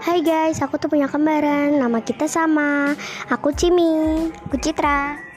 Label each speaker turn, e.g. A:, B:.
A: Hai guys, aku tuh punya kembaran. Nama kita sama. Aku Cimi, aku Citra.